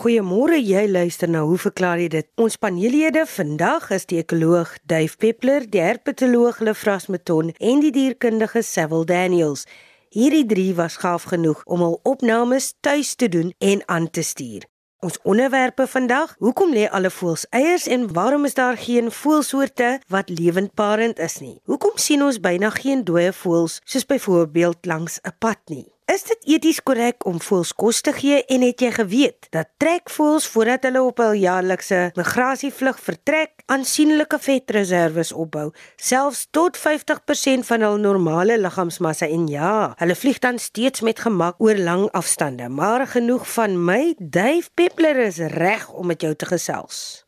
Goeiemôre, jy luister na Hoe verklaar jy dit? Ons paneellede vandag is die ekoloog Dave Peppler, die herpetoloog Lefras Meton en die dierkundige Sewil Daniels. Hierdie drie was gaaf genoeg om hul opnames tuis te doen en aan te stuur. Ons onderwerpe vandag: Hoekom lê alle voëls eiers en waarom is daar geen voëlsoorte wat lewendparend is nie? Hoekom sien ons byna geen dooie voëls soos byvoorbeeld langs 'n pad nie? Is dit eties korrek om voëls kos te gee en het jy geweet dat trekvoëls voordat hulle op hul jaarlikse migrasievlug vertrek, aansienlike vetreserwes opbou, selfs tot 50% van hul normale liggaamsmassa en ja, hulle vlieg dan steeds met gemak oor lang afstande. Maar genoeg van my, Dave Peppler is reg om met jou te gesels.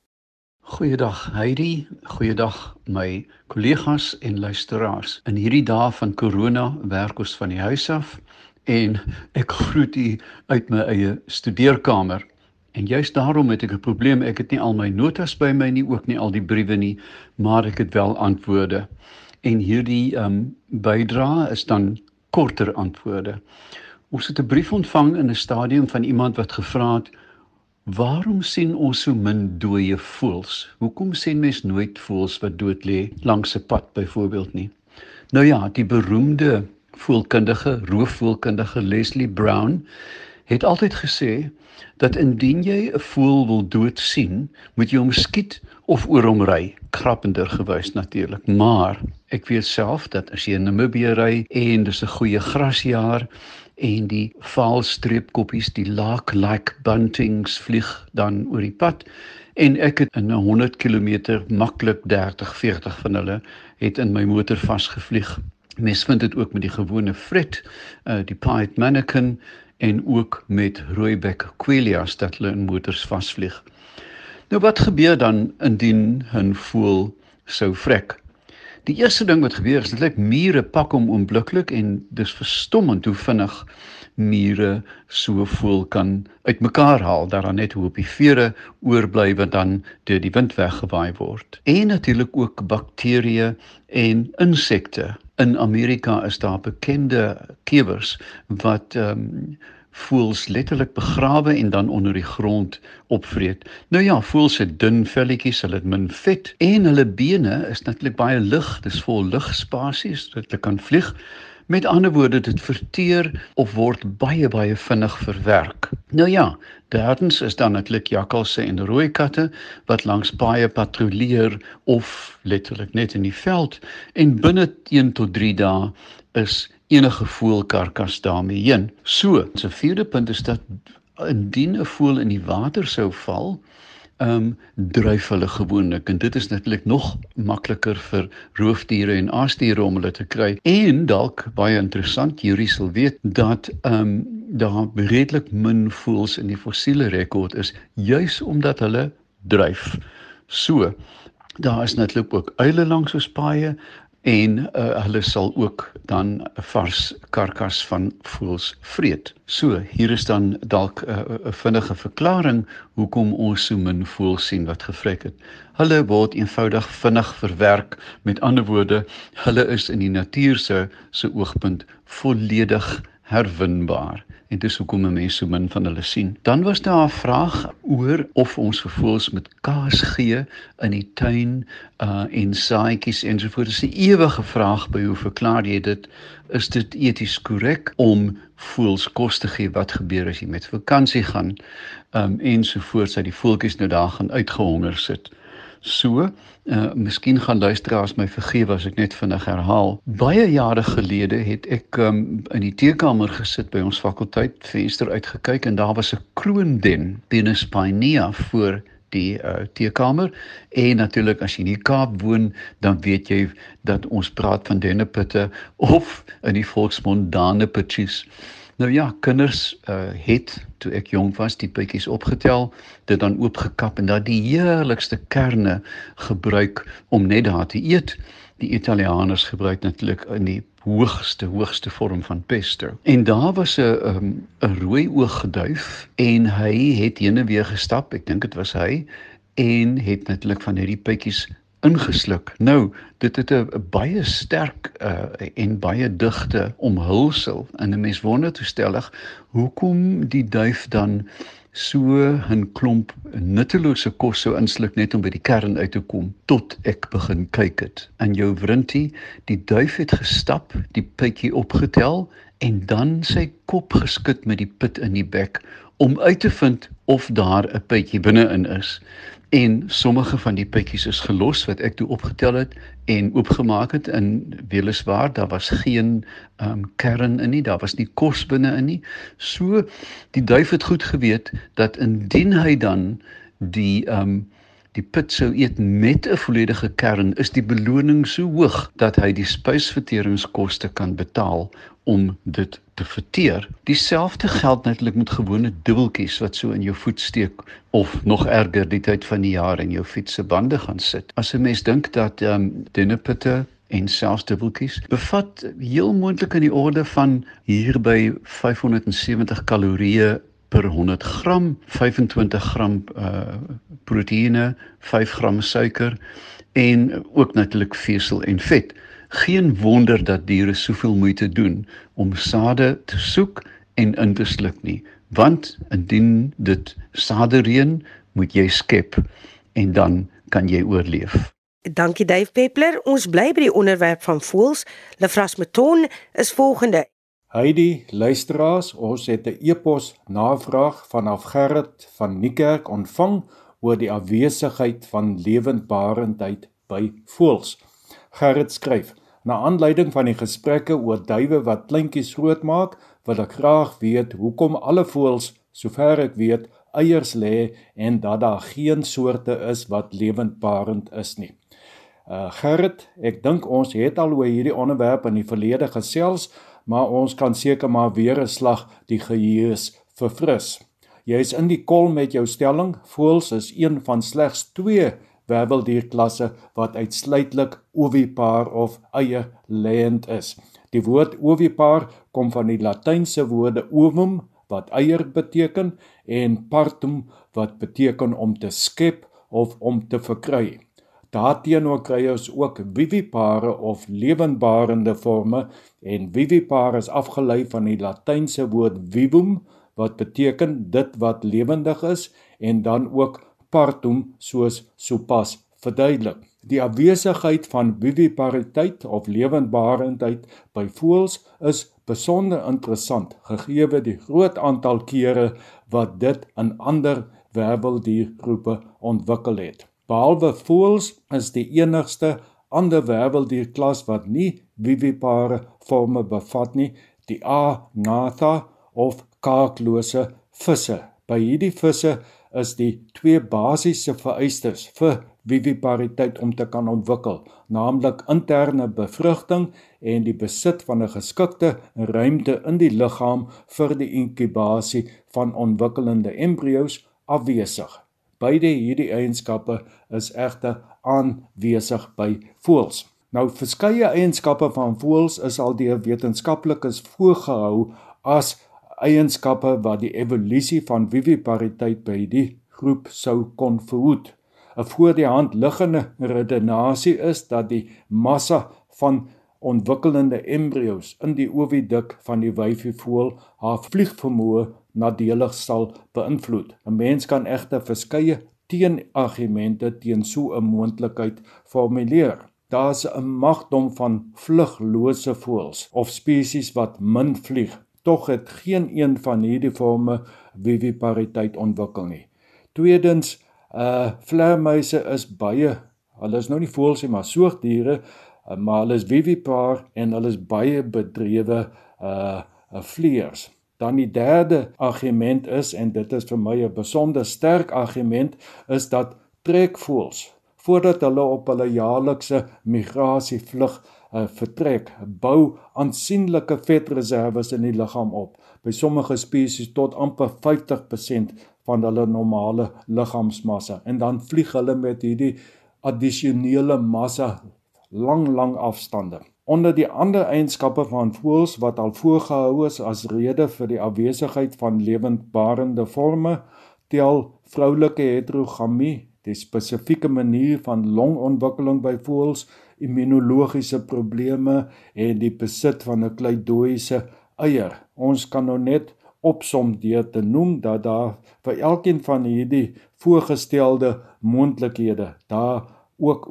Goeiedag Heidi, goeiedag my kollegas en luisteraars. In hierdie dae van corona werk ons van die huis af en ek groet u uit my eie studeerkamer. En juist daarom het ek 'n probleem. Ek het nie al my notas by my nie, ook nie al die briewe nie, maar ek het wel antwoorde. En hierdie ehm um, bydra is dan korter antwoorde. Ons het 'n brief ontvang in 'n stadium van iemand wat gevra het: "Waarom sien ons so min dooie voëls? Hoekom sien mens nooit voëls wat dood lê langs 'n pad byvoorbeeld nie?" Nou ja, die beroemde voelkundige roofvoelkundige Leslie Brown het altyd gesê dat indien jy 'n voël wil dood sien, moet jy hom skiet of oor hom ry, krappender gewys natuurlik. Maar ek weet self dat as jy in Namibië ry en dis 'n goeie grasjaar en die vaalstreepkoppies, die lark-like buntings vlieg dan oor die pad en ek het in 'n 100 km maklik 30, 40 van hulle het in my motor vasgevlieg Mens vind dit ook met die gewone fret, uh die pied mannequin en ook met rooibek quellias dat hulle in motors vasvlieg. Nou wat gebeur dan indien 'n voël sou vrek? Die eerste ding wat gebeur is netlik mure pak hom oombliklik en dis verstommend hoe vinnig mure so voel kan uitmekaar haal dat dan net hoe op die vere oorbly wat dan deur die wind weggewaai word. En natuurlik ook bakterieë en insekte in Amerika is daar bekende kewers wat ehm um, voels letterlik begrawe en dan onder die grond opvreet. Nou ja, voels het dun velletjies, hulle het min vet en hulle bene is natuurlik baie lig, dis vol lugspasies dat hulle kan vlieg. Met ander woorde, dit verteer of word baie baie vinnig verwerk. Nou ja, derdens is dan netlik jakkalse en rooi katte wat langs baie patrolleer of letterlik net in die veld en binne 1 tot 3 dae is enige voelkarkas daarmee heen. So, 'n vierde punt is dat indien 'n voel in die water sou val, ehm um, dryf hulle gewoonlik en dit is natuurlik nog makliker vir roofdiere en aasdiere om hulle te kry. En dalk baie interessant, jury sal weet dat ehm um, daar redelik min voëls in die fossiele rekord is juis omdat hulle dryf. So, daar is natuurlik ook uile langs ons paaie en uh, hulle sal ook dan 'n vars karkas van voëls vreet. So, hier is dan dalk 'n uh, uh, vinnige verklaring hoekom ons so min voëls sien wat gevrek het. Hulle word eenvoudig vinnig verwerk. Met ander woorde, hulle is in die natuur se se oogpunt volledig herwinbaar en dis hoekom mense so min van hulle sien. Dan was daar 'n vraag oor of ons gevoels met kaas gee in die tuin uh en saaitjies ensovoorts. Dis 'n ewige vraag by hoe verklaar jy dit? Is dit eties korrek om voels kos te gee? Wat gebeur as jy met vakansie gaan um ensovoorts dat die voeltjies nou daar gaan uitgehonger sit? So, uh miskien gaan luisteraars my vergewe as ek net vinnig herhaal. Baie jare gelede het ek um in die teekamer gesit by ons fakulteit, venster uitgekyk en daar was 'n kroonden, Venus pinea voor die uh teekamer en natuurlik as jy in die Kaap woon, dan weet jy dat ons praat van dennepitte of in die volksmond danepitjies. Nou ja, kinders uh het toe ek jonk was die pypies opgetel, dit dan oopgekap en dan die heerlikste kerne gebruik om net daar te eet. Die Italianers gebruik natuurlik in die hoogste hoogste vorm van pesto. En daar was 'n 'n um, 'n rooi ooggeduif en hy het heen en weer gestap, ek dink dit was hy en het natuurlik van hierdie pypies ingesluk. Nou, dit het 'n baie sterk uh, en baie digte omhulsel en 'n mens wonder toestellig hoekom die duif dan so 'n klomp nuttelose kos sou insluk net om by die kern uit te kom tot ek begin kyk het. In jou wrintie, die duif het gestap, die pytjie opgetel en dan sy kop geskud met die pit in die bek om uit te vind of daar 'n pytjie binne-in is en sommige van die pikkies is gelos wat ek toe opgetel het en oopgemaak het en weliswaar daar was geen ehm um, kern in nie daar was nie kos binne in nie. So die duif het goed geweet dat indien hy dan die ehm um, die pit sou eet met 'n volledige kern, is die beloning so hoog dat hy die spysverteringskoste kan betaal om dit te verteer. Dieselfde geld natuurlik met gewone dubbeltjies wat so in jou voet steek of nog erger die tyd van die jaar in jou fiets se bande gaan sit. As 'n mens dink dat ehm um, dinnepitte en selfs dubbeltjies bevat heel moontlik in die orde van hier by 570 kalorieë per 100 gram, 25 gram uh proteïene, 5 gram suiker en ook natuurlik vesel en vet. Geen wonder dat diere soveel moeite doen om sade te soek en in te sluk nie, want indien dit sade reën, moet jy skep en dan kan jy oorleef. Dankie Dave Peppler. Ons bly by die onderwerp van voëls. Lefras Meton is volgende. Heidi, luisteraars, ons het 'n e-pos navraag vanaf Gerrit van Niekerk ontvang oor die afwesigheid van lewendbarendheid by voëls. Gerrit skryf: Na aanleiding van die gesprekke oor duwe wat kleintjies grootmaak, wil ek graag weet hoekom alle voëls, sover ek weet, eiers lê en dat daar geen soorte is wat lewendbarend is nie. Uh Gerrit, ek dink ons het al oor hierdie onderwerp in die verlede gesels maar ons kan seker maar weer 'n slag die geheue verfris. Jy is in die kol met jou stelling. Voëls is een van slegs 2 werveldierklasse wat uitsluitlik ovipaar of eie lêend is. Die woord ovipaar kom van die Latynse woorde ovum wat eier beteken en partum wat beteken om te skep of om te verkry. Daarteenoor kry ons ook vivipare of lewendbarende forme en vivipare is afgelei van die Latynse woord vivum wat beteken dit wat lewendig is en dan ook partum soos sopas verduidelik. Die afwesigheid van vivipariteit of lewendbarendheid by voëls is besonder interessant gegee die groot aantal kere wat dit in ander werveldiergroepe ontwikkel het. Behalwe voëls is die enigste ander werveldierklas wat nie vivipare forme bevat nie, die Agnatha of kaaklose visse. By hierdie visse is die twee basiese vereistes vir vivipariteit om te kan ontwikkel, naamlik interne bevrugting en die besit van 'n geskikte ruimte in die liggaam vir die inkubasie van ontwikkelende embrio's afwesig. Beide hierdie eienskappe is egter aanwesig by voëls. Nou verskeie eienskappe van voëls is al deur wetenskaplikes voorgehou as eienskappe wat die evolusie van vivipariteit by die groep sou kon verhoed. 'n Voor die hand liggende redenasie is dat die massa van ontwikkelende embrio's in die oviduk van die wyfievoël haar vliegvermoë nadelig sal beïnvloed. 'n Mens kan egter verskeie teenargumente teen so 'n moontlikheid formuleer. Daar's 'n magdom van vluglose voëls of spesies wat min vlieg. Tog het geen een van hierdie forme vivipariteit ontwikkel nie. Tweedens, uh vleermuise is baie, hulle is nou nie voëls nie, maar soogdiere, uh, maar hulle is vivipar en hulle is baie bedrewe uh, uh vleiers. Dan die derde argument is en dit is vir my 'n besonder sterk argument is dat trekvoëls voordat hulle op hulle jaarlikse migrasievlug uh, vertrek, bou aansienlike vetreserwes in die liggaam op. By sommige spesies tot amper 50% van hulle normale liggaamsmassa en dan vlieg hulle met hierdie addisionele massa lang lang afstande. Onder die ander eienskappe van voëls wat al voorgehou is as rede vir die afwesigheid van lewendbarende forme, tel vroulike heterogamie, die spesifieke manier van longontwikkeling by voëls, immunologiese probleme en die besit van 'n kleidoïese eier. Ons kan nou net opsom deur te noem dat daar vir elkeen van hierdie voorgestelde moontlikhede daar ook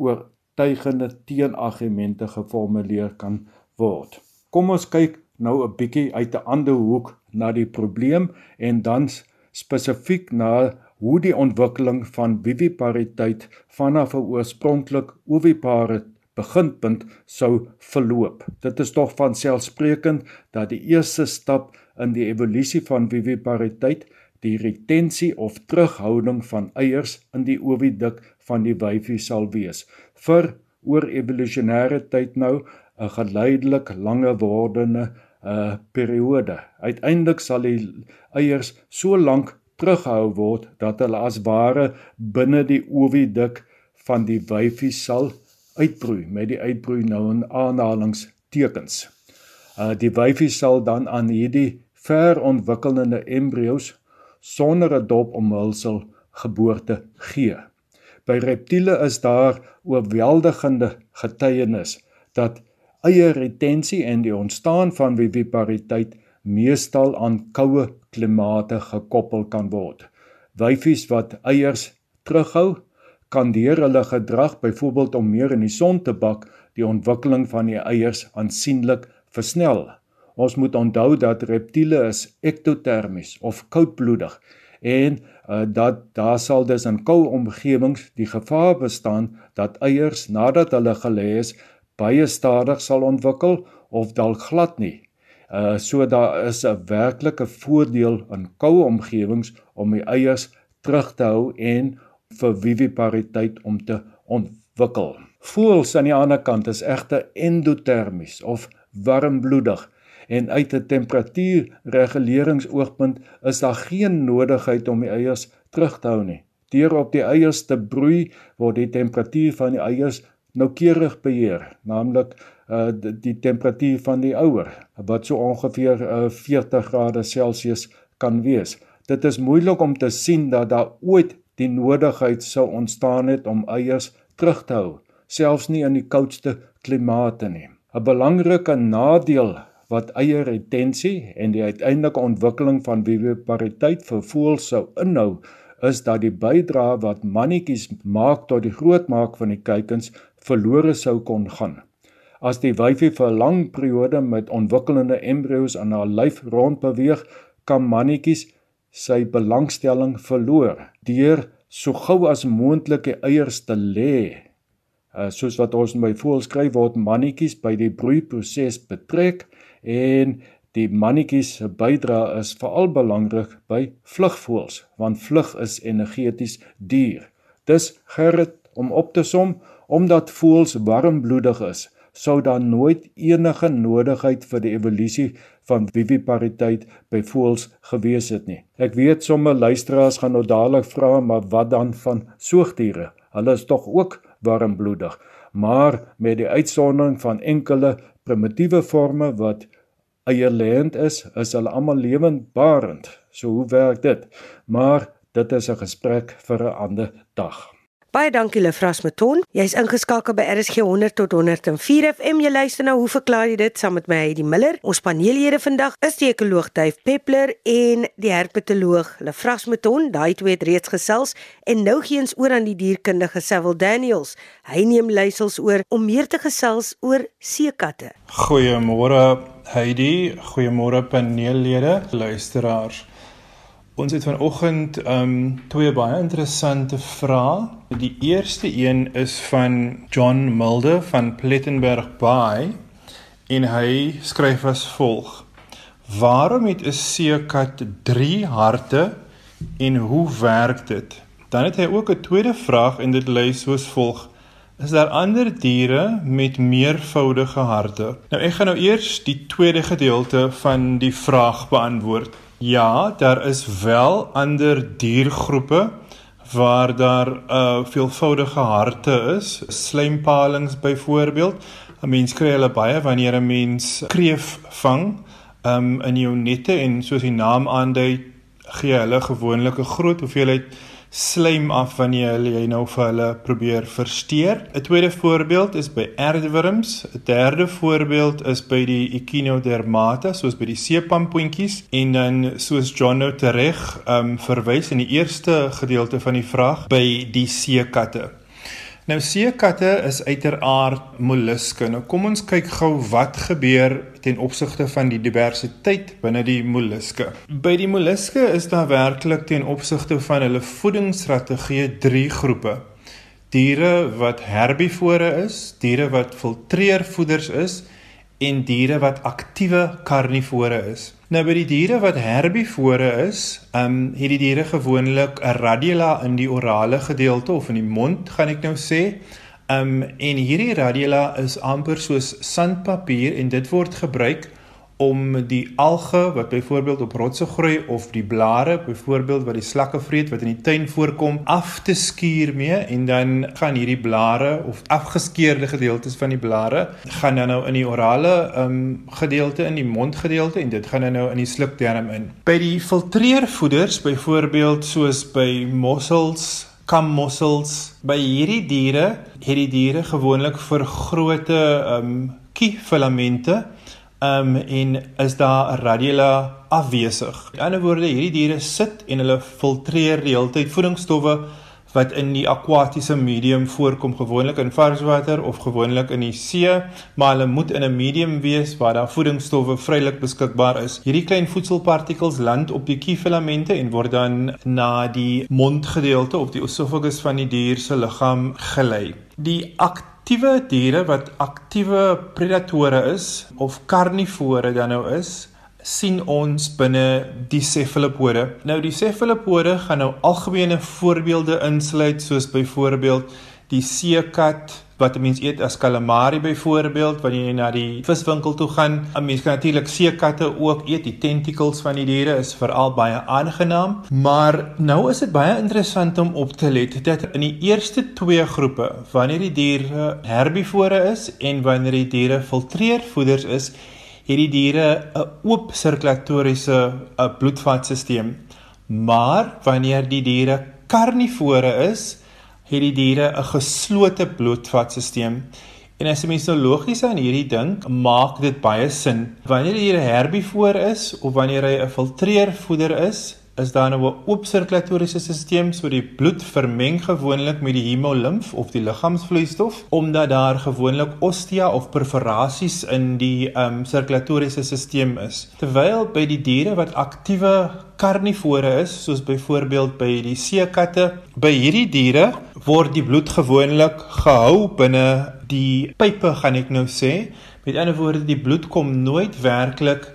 oortuigende teenargumente geformuleer kan word. Kom ons kyk nou 'n bietjie uit 'n ander hoek na die probleem en dan spesifiek na hoe die ontwikkeling van vivipariteit vanaf 'n oorspronklik ovipare beginpunt sou verloop. Dit is tog van selfsprekend dat die eerste stap in die evolusie van vivipariteit die retensie of terughouding van eiers in die oviduk van die wyfie sal wees. Vir oor evolusionêre tyd nou 'n geleidelik langer wordende uh, periode. Uiteindelik sal die eiers so lank teruggehou word dat hulle as ware binne die oviduk van die wyfie sal uitbroei met die uitbroei nou in aanhalingstekens. Uh die wyfie sal dan aan hierdie verontwikkelende embrio's sonder 'n dop omhulsel geboorte gee. By reptiele is daar oorweldigende getuienis dat eierretensie en die ontstaan van vivipariteit meestal aan koue klimate gekoppel kan word. Wyfies wat eiers terughou, kan deur hulle gedrag byvoorbeeld om meer in die son te bak, die ontwikkeling van die eiers aansienlik versnel. Ons moet onthou dat reptiele is ektotermies of koudbloedig en uh, dat daar sal dus in koue omgewings die gevaar bestaan dat eiers nadat hulle gelê is baie stadig sal ontwikkel of dalk glad nie. Uh so daar is 'n werklike voordeel in koue omgewings om die eiers terug te hou en vir vivipariteit om te ontwikkel. Voëls aan die ander kant is egter endotermies of warmbloedig en uit 'n temperatuurreguleringsoogpunt is daar geen nodigheid om die eiers terug te hou nie. Deur op die eiers te broei word die temperatuur van die eiers noukeurig beheer, naamlik uh, die temperatuur van die ouer wat so ongeveer uh, 40 grade Celsius kan wees. Dit is moeilik om te sien dat daar ooit die nodigheid sou ontstaan het om eiers terug te hou, selfs nie in die koudste klimate nie. 'n Belangrike nadeel wat eierretensie en die uiteindelike ontwikkeling van vivipariteit vir voëls sou inhou, is dat die bydrae wat mannetjies maak tot die grootmaak van die kuikens verlore sou kon gaan. As die wyfie vir 'n lang periode met ontwikkelende embrio's aan haar lyf rondbeweeg, kan mannetjies sy belangstelling verloor deur so gou as moontlik die eiers te lê. Uh, soos wat ons by voëls skryf word mannetjies by die broeiproses betrek en die mannetjies se bydrae is veral belangrik by vlugvoëls want vlug is energeties duur. Dis gerrit om op te som omdat voëls warmbloedig is sou daar nooit enige nodigheid vir die evolusie van vivipariteit by voëls gewees het nie. Ek weet sommige luisteraars gaan nou dadelik vra, maar wat dan van soogdiere? Hulle is tog ook warmbloedig, maar met die uitsondering van enkele primitiewe forme wat eierlêend is, is hulle almal lewendbarend. So hoe werk dit? Maar dit is 'n gesprek vir 'n ander dag. Baie dankie Lefras Meton. Jy's ingeskakel by RSG 100 tot 104 FM. Jy luister nou, hoe verklaar jy dit saam met my Heidi Miller? Ons paneellede vandag is die ekoloog Duif Peppler en die herpetoloog Lefras Meton. Daai twee het reeds gesels en nou gee ons oor aan die dierkundige Sewil Daniels. Hy neem leiersels oor om meer te gesels oor seekatte. Goeiemôre Heidi, goeiemôre paneellede, luisteraars. Ons het vanoggend um twee baie interessante vrae. Die eerste een is van John Mulder van Plettenberg Bay en hy skryf as volg: Waarom het 'n seekat 3 harte en hoe werk dit? Dan het hy ook 'n tweede vraag en dit lui soos volg: Is daar ander diere met meervoudige harte? Nou ek gaan nou eers die tweede gedeelte van die vraag beantwoord. Ja, daar is wel ander diergroepe waar daar 'n uh, veelvoudige harte is, slijmpalings byvoorbeeld. 'n Mens kry hulle baie wanneer 'n mens kreef vang um, in jou nette en soos die naam aandui, gee hulle gewoonlik 'n groot hoeveelheid slaim af wanneer jy nou vir hulle probeer versteur. 'n Tweede voorbeeld is by aardwurms, 'n derde voorbeeld is by die Echinodermata, soos by die seepampoentjies en dan soos John nou tereg um verwys in die eerste gedeelte van die vraag by die seekatte. Nou seekatte is uiteraard molluske. Nou kom ons kyk gou wat gebeur ten opsigte van die diversiteit binne die molluske. By die molluske is daar werklik ten opsigte van hulle voedingsstrategie drie groepe. Diere wat herbivore is, diere wat filtreervoeders is en diere wat aktiewe karnivore is. Nou by die diere wat herbivore is, ehm um, het die diere gewoonlik 'n radula in die orale gedeelte of in die mond, gaan ek nou sê. Ehm um, en hierdie radula is amper soos sandpapier en dit word gebruik om die alge wat byvoorbeeld op rotse groei of die blare byvoorbeeld wat die slakke vreet wat in die tuin voorkom af te skuur mee en dan gaan hierdie blare of afgeskeurde gedeeltes van die blare gaan dan nou in die orale um, gedeelte in die mondgedeelte en dit gaan dan nou in die slukdarm in. By die filtreervoeders byvoorbeeld soos by mossels kammossels by hierdie diere het die diere gewoonlik vir groote ehm um, kiefilamente um, en is daar 'n radula afwesig. In ander woorde, hierdie diere sit en hulle filtreer die hele tyd voedingsstowwe wat in die akwatiese medium voorkom, gewoonlik in varswater of gewoonlik in die see, maar hulle moet in 'n medium wees waar daar voedingsstowwe vrylik beskikbaar is. Hierdie klein voedselpartikels land op die kiefilamente en word dan na die mondgedeelte of die esophagus van die dier se liggaam gelei. Die aktiewe diere wat aktiewe predatore is of karnivore dan nou is, sien ons binne die cefalopode. Nou die cefalopode gaan nou algemene voorbeelde insluit soos byvoorbeeld die seekat wat 'n mens eet as calamari byvoorbeeld wanneer jy na die viswinkel toe gaan. 'n Mens kan natuurlik seekatte ook eet. Die tentacles van die diere is veral baie aangenaam, maar nou is dit baie interessant om op te let dat in die eerste twee groepe, wanneer die diere herbivore is en wanneer die diere filtreervoeders is, het die diere 'n oop sirkulatoriese bloedvatstelsel. Maar wanneer die diere karnivore is, het die diere 'n geslote bloedvatstelsel. En as jy mens nou logies aan hierdie dink, maak dit baie sin. Wanneer die diere herbivoor is of wanneer hy 'n filtreervoeder is, is daar nou 'n oop sirkulatoriese stelsel so die bloed vermeng gewoonlik met die hemolimf of die liggaamsvloeistof omdat daar gewoonlik ostia of perforasies in die um sirkulatoriese stelsel is. Terwyl by die diere wat aktiewe karnivore is, soos byvoorbeeld by die seekatte, by hierdie diere word die bloed gewoonlik gehou binne die pype gaan ek nou sê. Met ander woorde, die bloed kom nooit werklik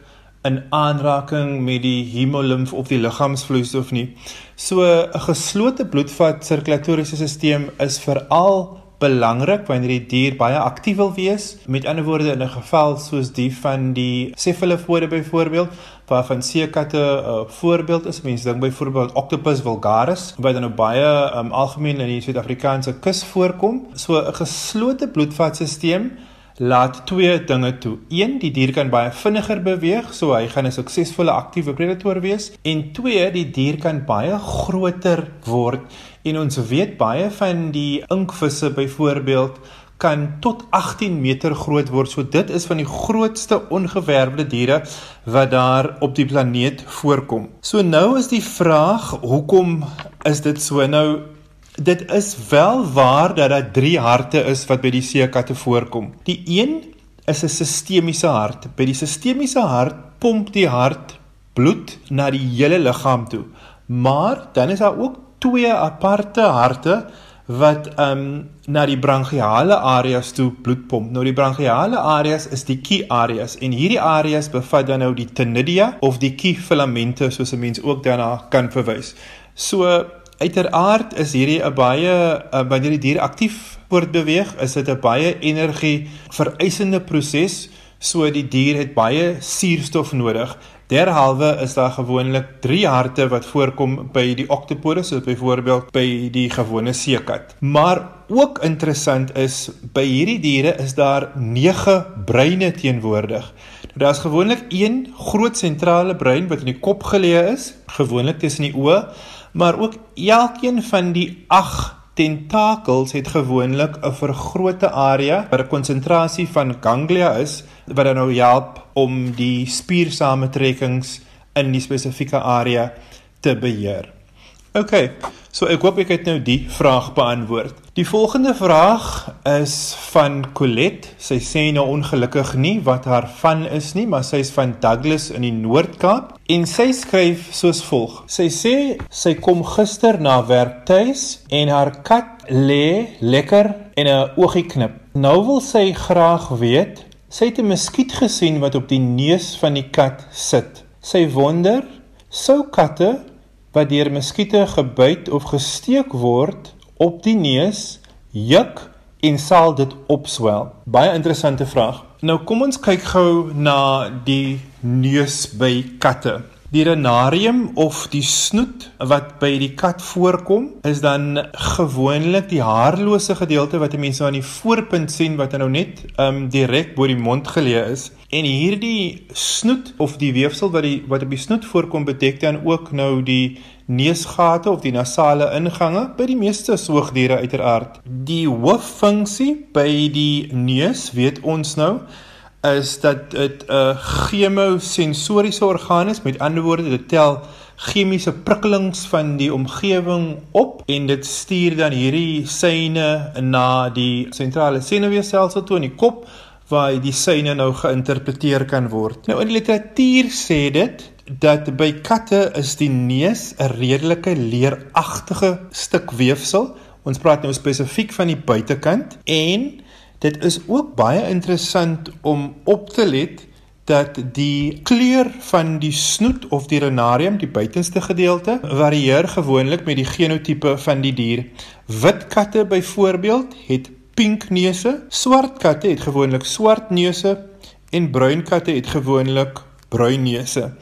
in aanraking met die hemolimf of die liggaamsvloeistof nie. So 'n geslote bloedvat sirkulatoriese stelsel is veral belangrik wanneer die dier baie aktief wil wees. Met ander woorde in 'n geval soos die van die cefalopode byvoorbeeld, waarvan seekatte 'n uh, voorbeeld is. Mense dink byvoorbeeld Octopus vulgaris wat dan nou baie um, algemeen in die Suid-Afrikaanse kus voorkom. So 'n geslote bloedvatstelsel laat twee dinge toe. Een, die dier kan baie vinniger beweeg, so hy gaan 'n suksesvolle aktiewe predator wees. En twee, die dier kan baie groter word. En ons weet baie van die inkvisse byvoorbeeld kan tot 18 meter groot word. So dit is van die grootste ongewervelde diere wat daar op die planeet voorkom. So nou is die vraag, hoekom is dit so? Nou Dit is wel waar dat daar drie harte is wat by die seekatte voorkom. Die een is 'n sistemiese hart. By die sistemiese hart pomp die hart bloed na die hele liggaam toe. Maar dan is daar ook twee aparte harte wat ehm um, na die branchiale areas toe bloed pomp. Nou die branchiale areas is die key areas en hierdie areas bevat dan nou die tenidia of die key filamente soos 'n mens ook daarna kan verwys. So Uiteraard is hierdie 'n baie uh, wanneer die dier aktief word beweeg, is dit 'n baie energie vereisende proses, so die dier het baie suurstof nodig. Derhalwe is daar gewoonlik 3 harte wat voorkom by die octopus, soos byvoorbeeld by die gewone seekat. Maar ook interessant is by hierdie diere is daar 9 breine teenwoordig. Daar's gewoonlik een groot sentrale brein wat in die kop geleë is, gewoonlik tussen die oë maar ook elkeen van die 8 tentakels het gewoonlik 'n vergrote area waar 'n konsentrasie van ganglia is wat dan nou help om die spiersamentrekkings in die spesifieke area te beheer. OK, so ek hoop ek het nou die vraag beantwoord. Die volgende vraag is van Colette. Sy sê nou ongelukkig nie wat haar van is nie, maar sy is van Douglas in die Noord-Kaap en sy skryf soos volg. Sy sê sy kom gister na werk tuis en haar kat lê lekker en 'n oogie knip. Nou wil sy graag weet, sy het 'n muskiet gesien wat op die neus van die kat sit. Sy wonder, sou katte wat deur muskiete gebyt of gesteek word op die neus juk en sal dit opswel? Baie interessante vraag. Nou kom ons kyk gou na die neus by katte. Die renarium of die snoet wat by die kat voorkom is dan gewoonlik die haarlose gedeelte wat 'n mens nou aan die voorpunt sien wat nou net um direk bo die mond geleë is. En hierdie snoet of die weefsel wat die wat op die snoet voorkom bedek dan ook nou die neusgate of die nasale ingange by die meeste soogdiere uiteraard. Die hooffunksie by die neus, weet ons nou, is dat dit 'n chemosensoriese orgaan is. Met ander woorde, dit tel chemiese prikkelings van die omgewing op en dit stuur dan hierdie seine na die sentrale senuweestelsel toe in die kop waar die seine nou geïnterpreteer kan word. Nou in die literatuur sê dit dat by katte is die neus 'n redelike leeragtige stuk weefsel. Ons praat nou spesifiek van die buitekant en Dit is ook baie interessant om op te let dat die kleur van die snoet of die renarium, die buitenste gedeelte, varieer gewoonlik met die genotipe van die dier. Wit katte byvoorbeeld het pink neuse, swart katte het gewoonlik swart neuse en bruin katte het gewoonlik bruin neuse.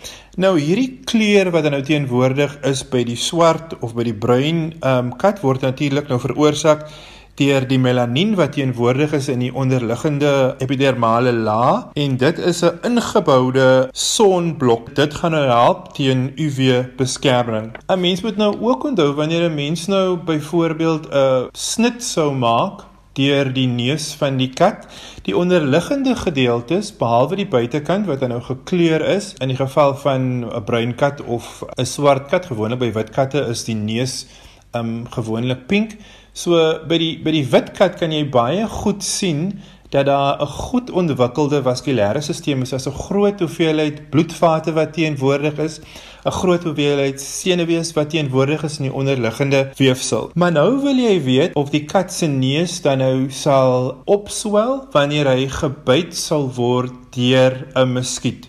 Nou hierdie kleur wat nou teenwoordig is by die swart of by die bruin ehm um, kat word natuurlik nou veroorsaak deur die melanien wat teenwoordig is in die onderliggende epidermale laag en dit is 'n ingeboude sonblok. Dit gaan nou help teen UV beskerming. 'n Mens moet nou ook onthou wanneer 'n mens nou byvoorbeeld 'n snit sou maak deur die neus van die kat, die onderliggende gedeeltes behalwe die buitekant wat nou gekleur is in die geval van 'n bruin kat of 'n swart kat, gewoonlik by wit katte is die neus um gewoonlik pink So by die by die wit kat kan jy baie goed sien dat daar 'n goed ontwikkelde vaskulêre stelsel is, as 'n groot hoeveelheid bloedvate wat teenwoordig is, 'n groot hoeveelheid senuwees wat teenwoordig is in die onderliggende weefsel. Maar nou wil jy weet of die kat se neus dan nou sal opswel wanneer hy gebyt sal word deur 'n muskiet.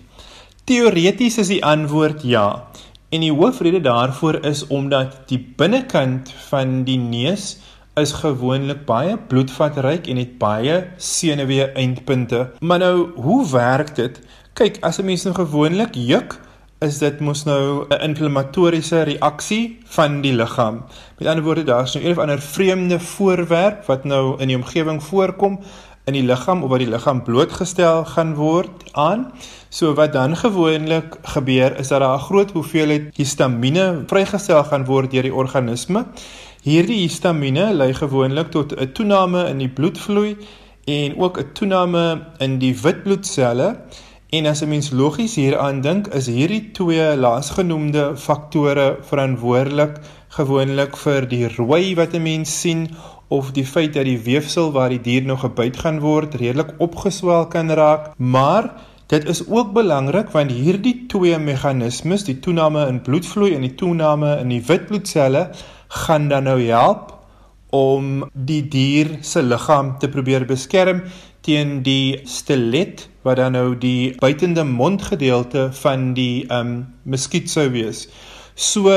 Teoreties is die antwoord ja. En die hoofrede daarvoor is omdat die binnekant van die neus is gewoonlik baie bloedvatryk en het baie senuwee eindpunte. Maar nou, hoe werk dit? Kyk, as 'n mens nou gewoonlik juk, is dit mos nou 'n inflammatoriese reaksie van die liggaam. Met ander woorde, daar's nou een of ander vreemde voorwerp wat nou in die omgewing voorkom in die liggaam of wat die liggaam blootgestel gaan word aan. So wat dan gewoonlik gebeur is dat daar 'n groot hoeveelheid histamine vrygestel gaan word deur die organisme Hierdie histamine lei gewoonlik tot 'n toename in die bloedvloei en ook 'n toename in die wit bloedselle. En as 'n mens logies hieraan dink, is hierdie twee laasgenoemde faktore verantwoordelik gewoonlik vir die rooi wat 'n mens sien of die feit dat die weefsel waar die dier nou gebyt gaan word redelik opgeswel kan raak. Maar dit is ook belangrik want hierdie twee meganismes, die toename in bloedvloei en die toename in die wit bloedselle, gaan dan nou help om die dier se liggaam te probeer beskerm teen die stelet wat dan nou die buitende mondgedeelte van die um, muskiet sou wees. So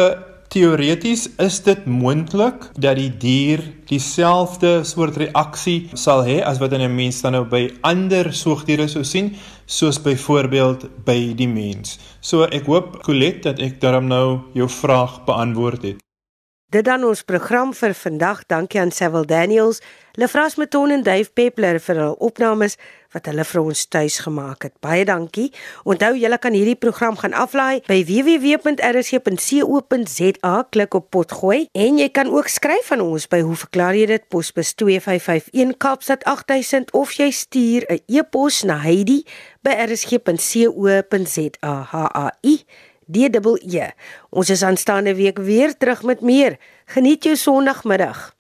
teoreties is dit moontlik dat die dier dieselfde soort reaksie sal hê as wat 'n mens dan nou by ander soogdiere sou sien, soos byvoorbeeld by die mens. So ek hoop Colette dat ek daarom nou jou vraag beantwoord het. Dit dan ons program vir vandag. Dankie aan Sewil Daniels, Lefras Meton en Dave Peppler vir hul opnames wat hulle vir ons tuis gemaak het. Baie dankie. Onthou julle kan hierdie program gaan aflaai by www.rsg.co.za klik op potgooi en jy kan ook skryf aan ons by hoe verklaar jy dit posbus 2551 Kaapstad 8000 of jy stuur 'n e-pos na Heidi by rsg.co.za. H A I D E E. Ons is aanstaande week weer terug met meer. Geniet jou Sondagmiddag.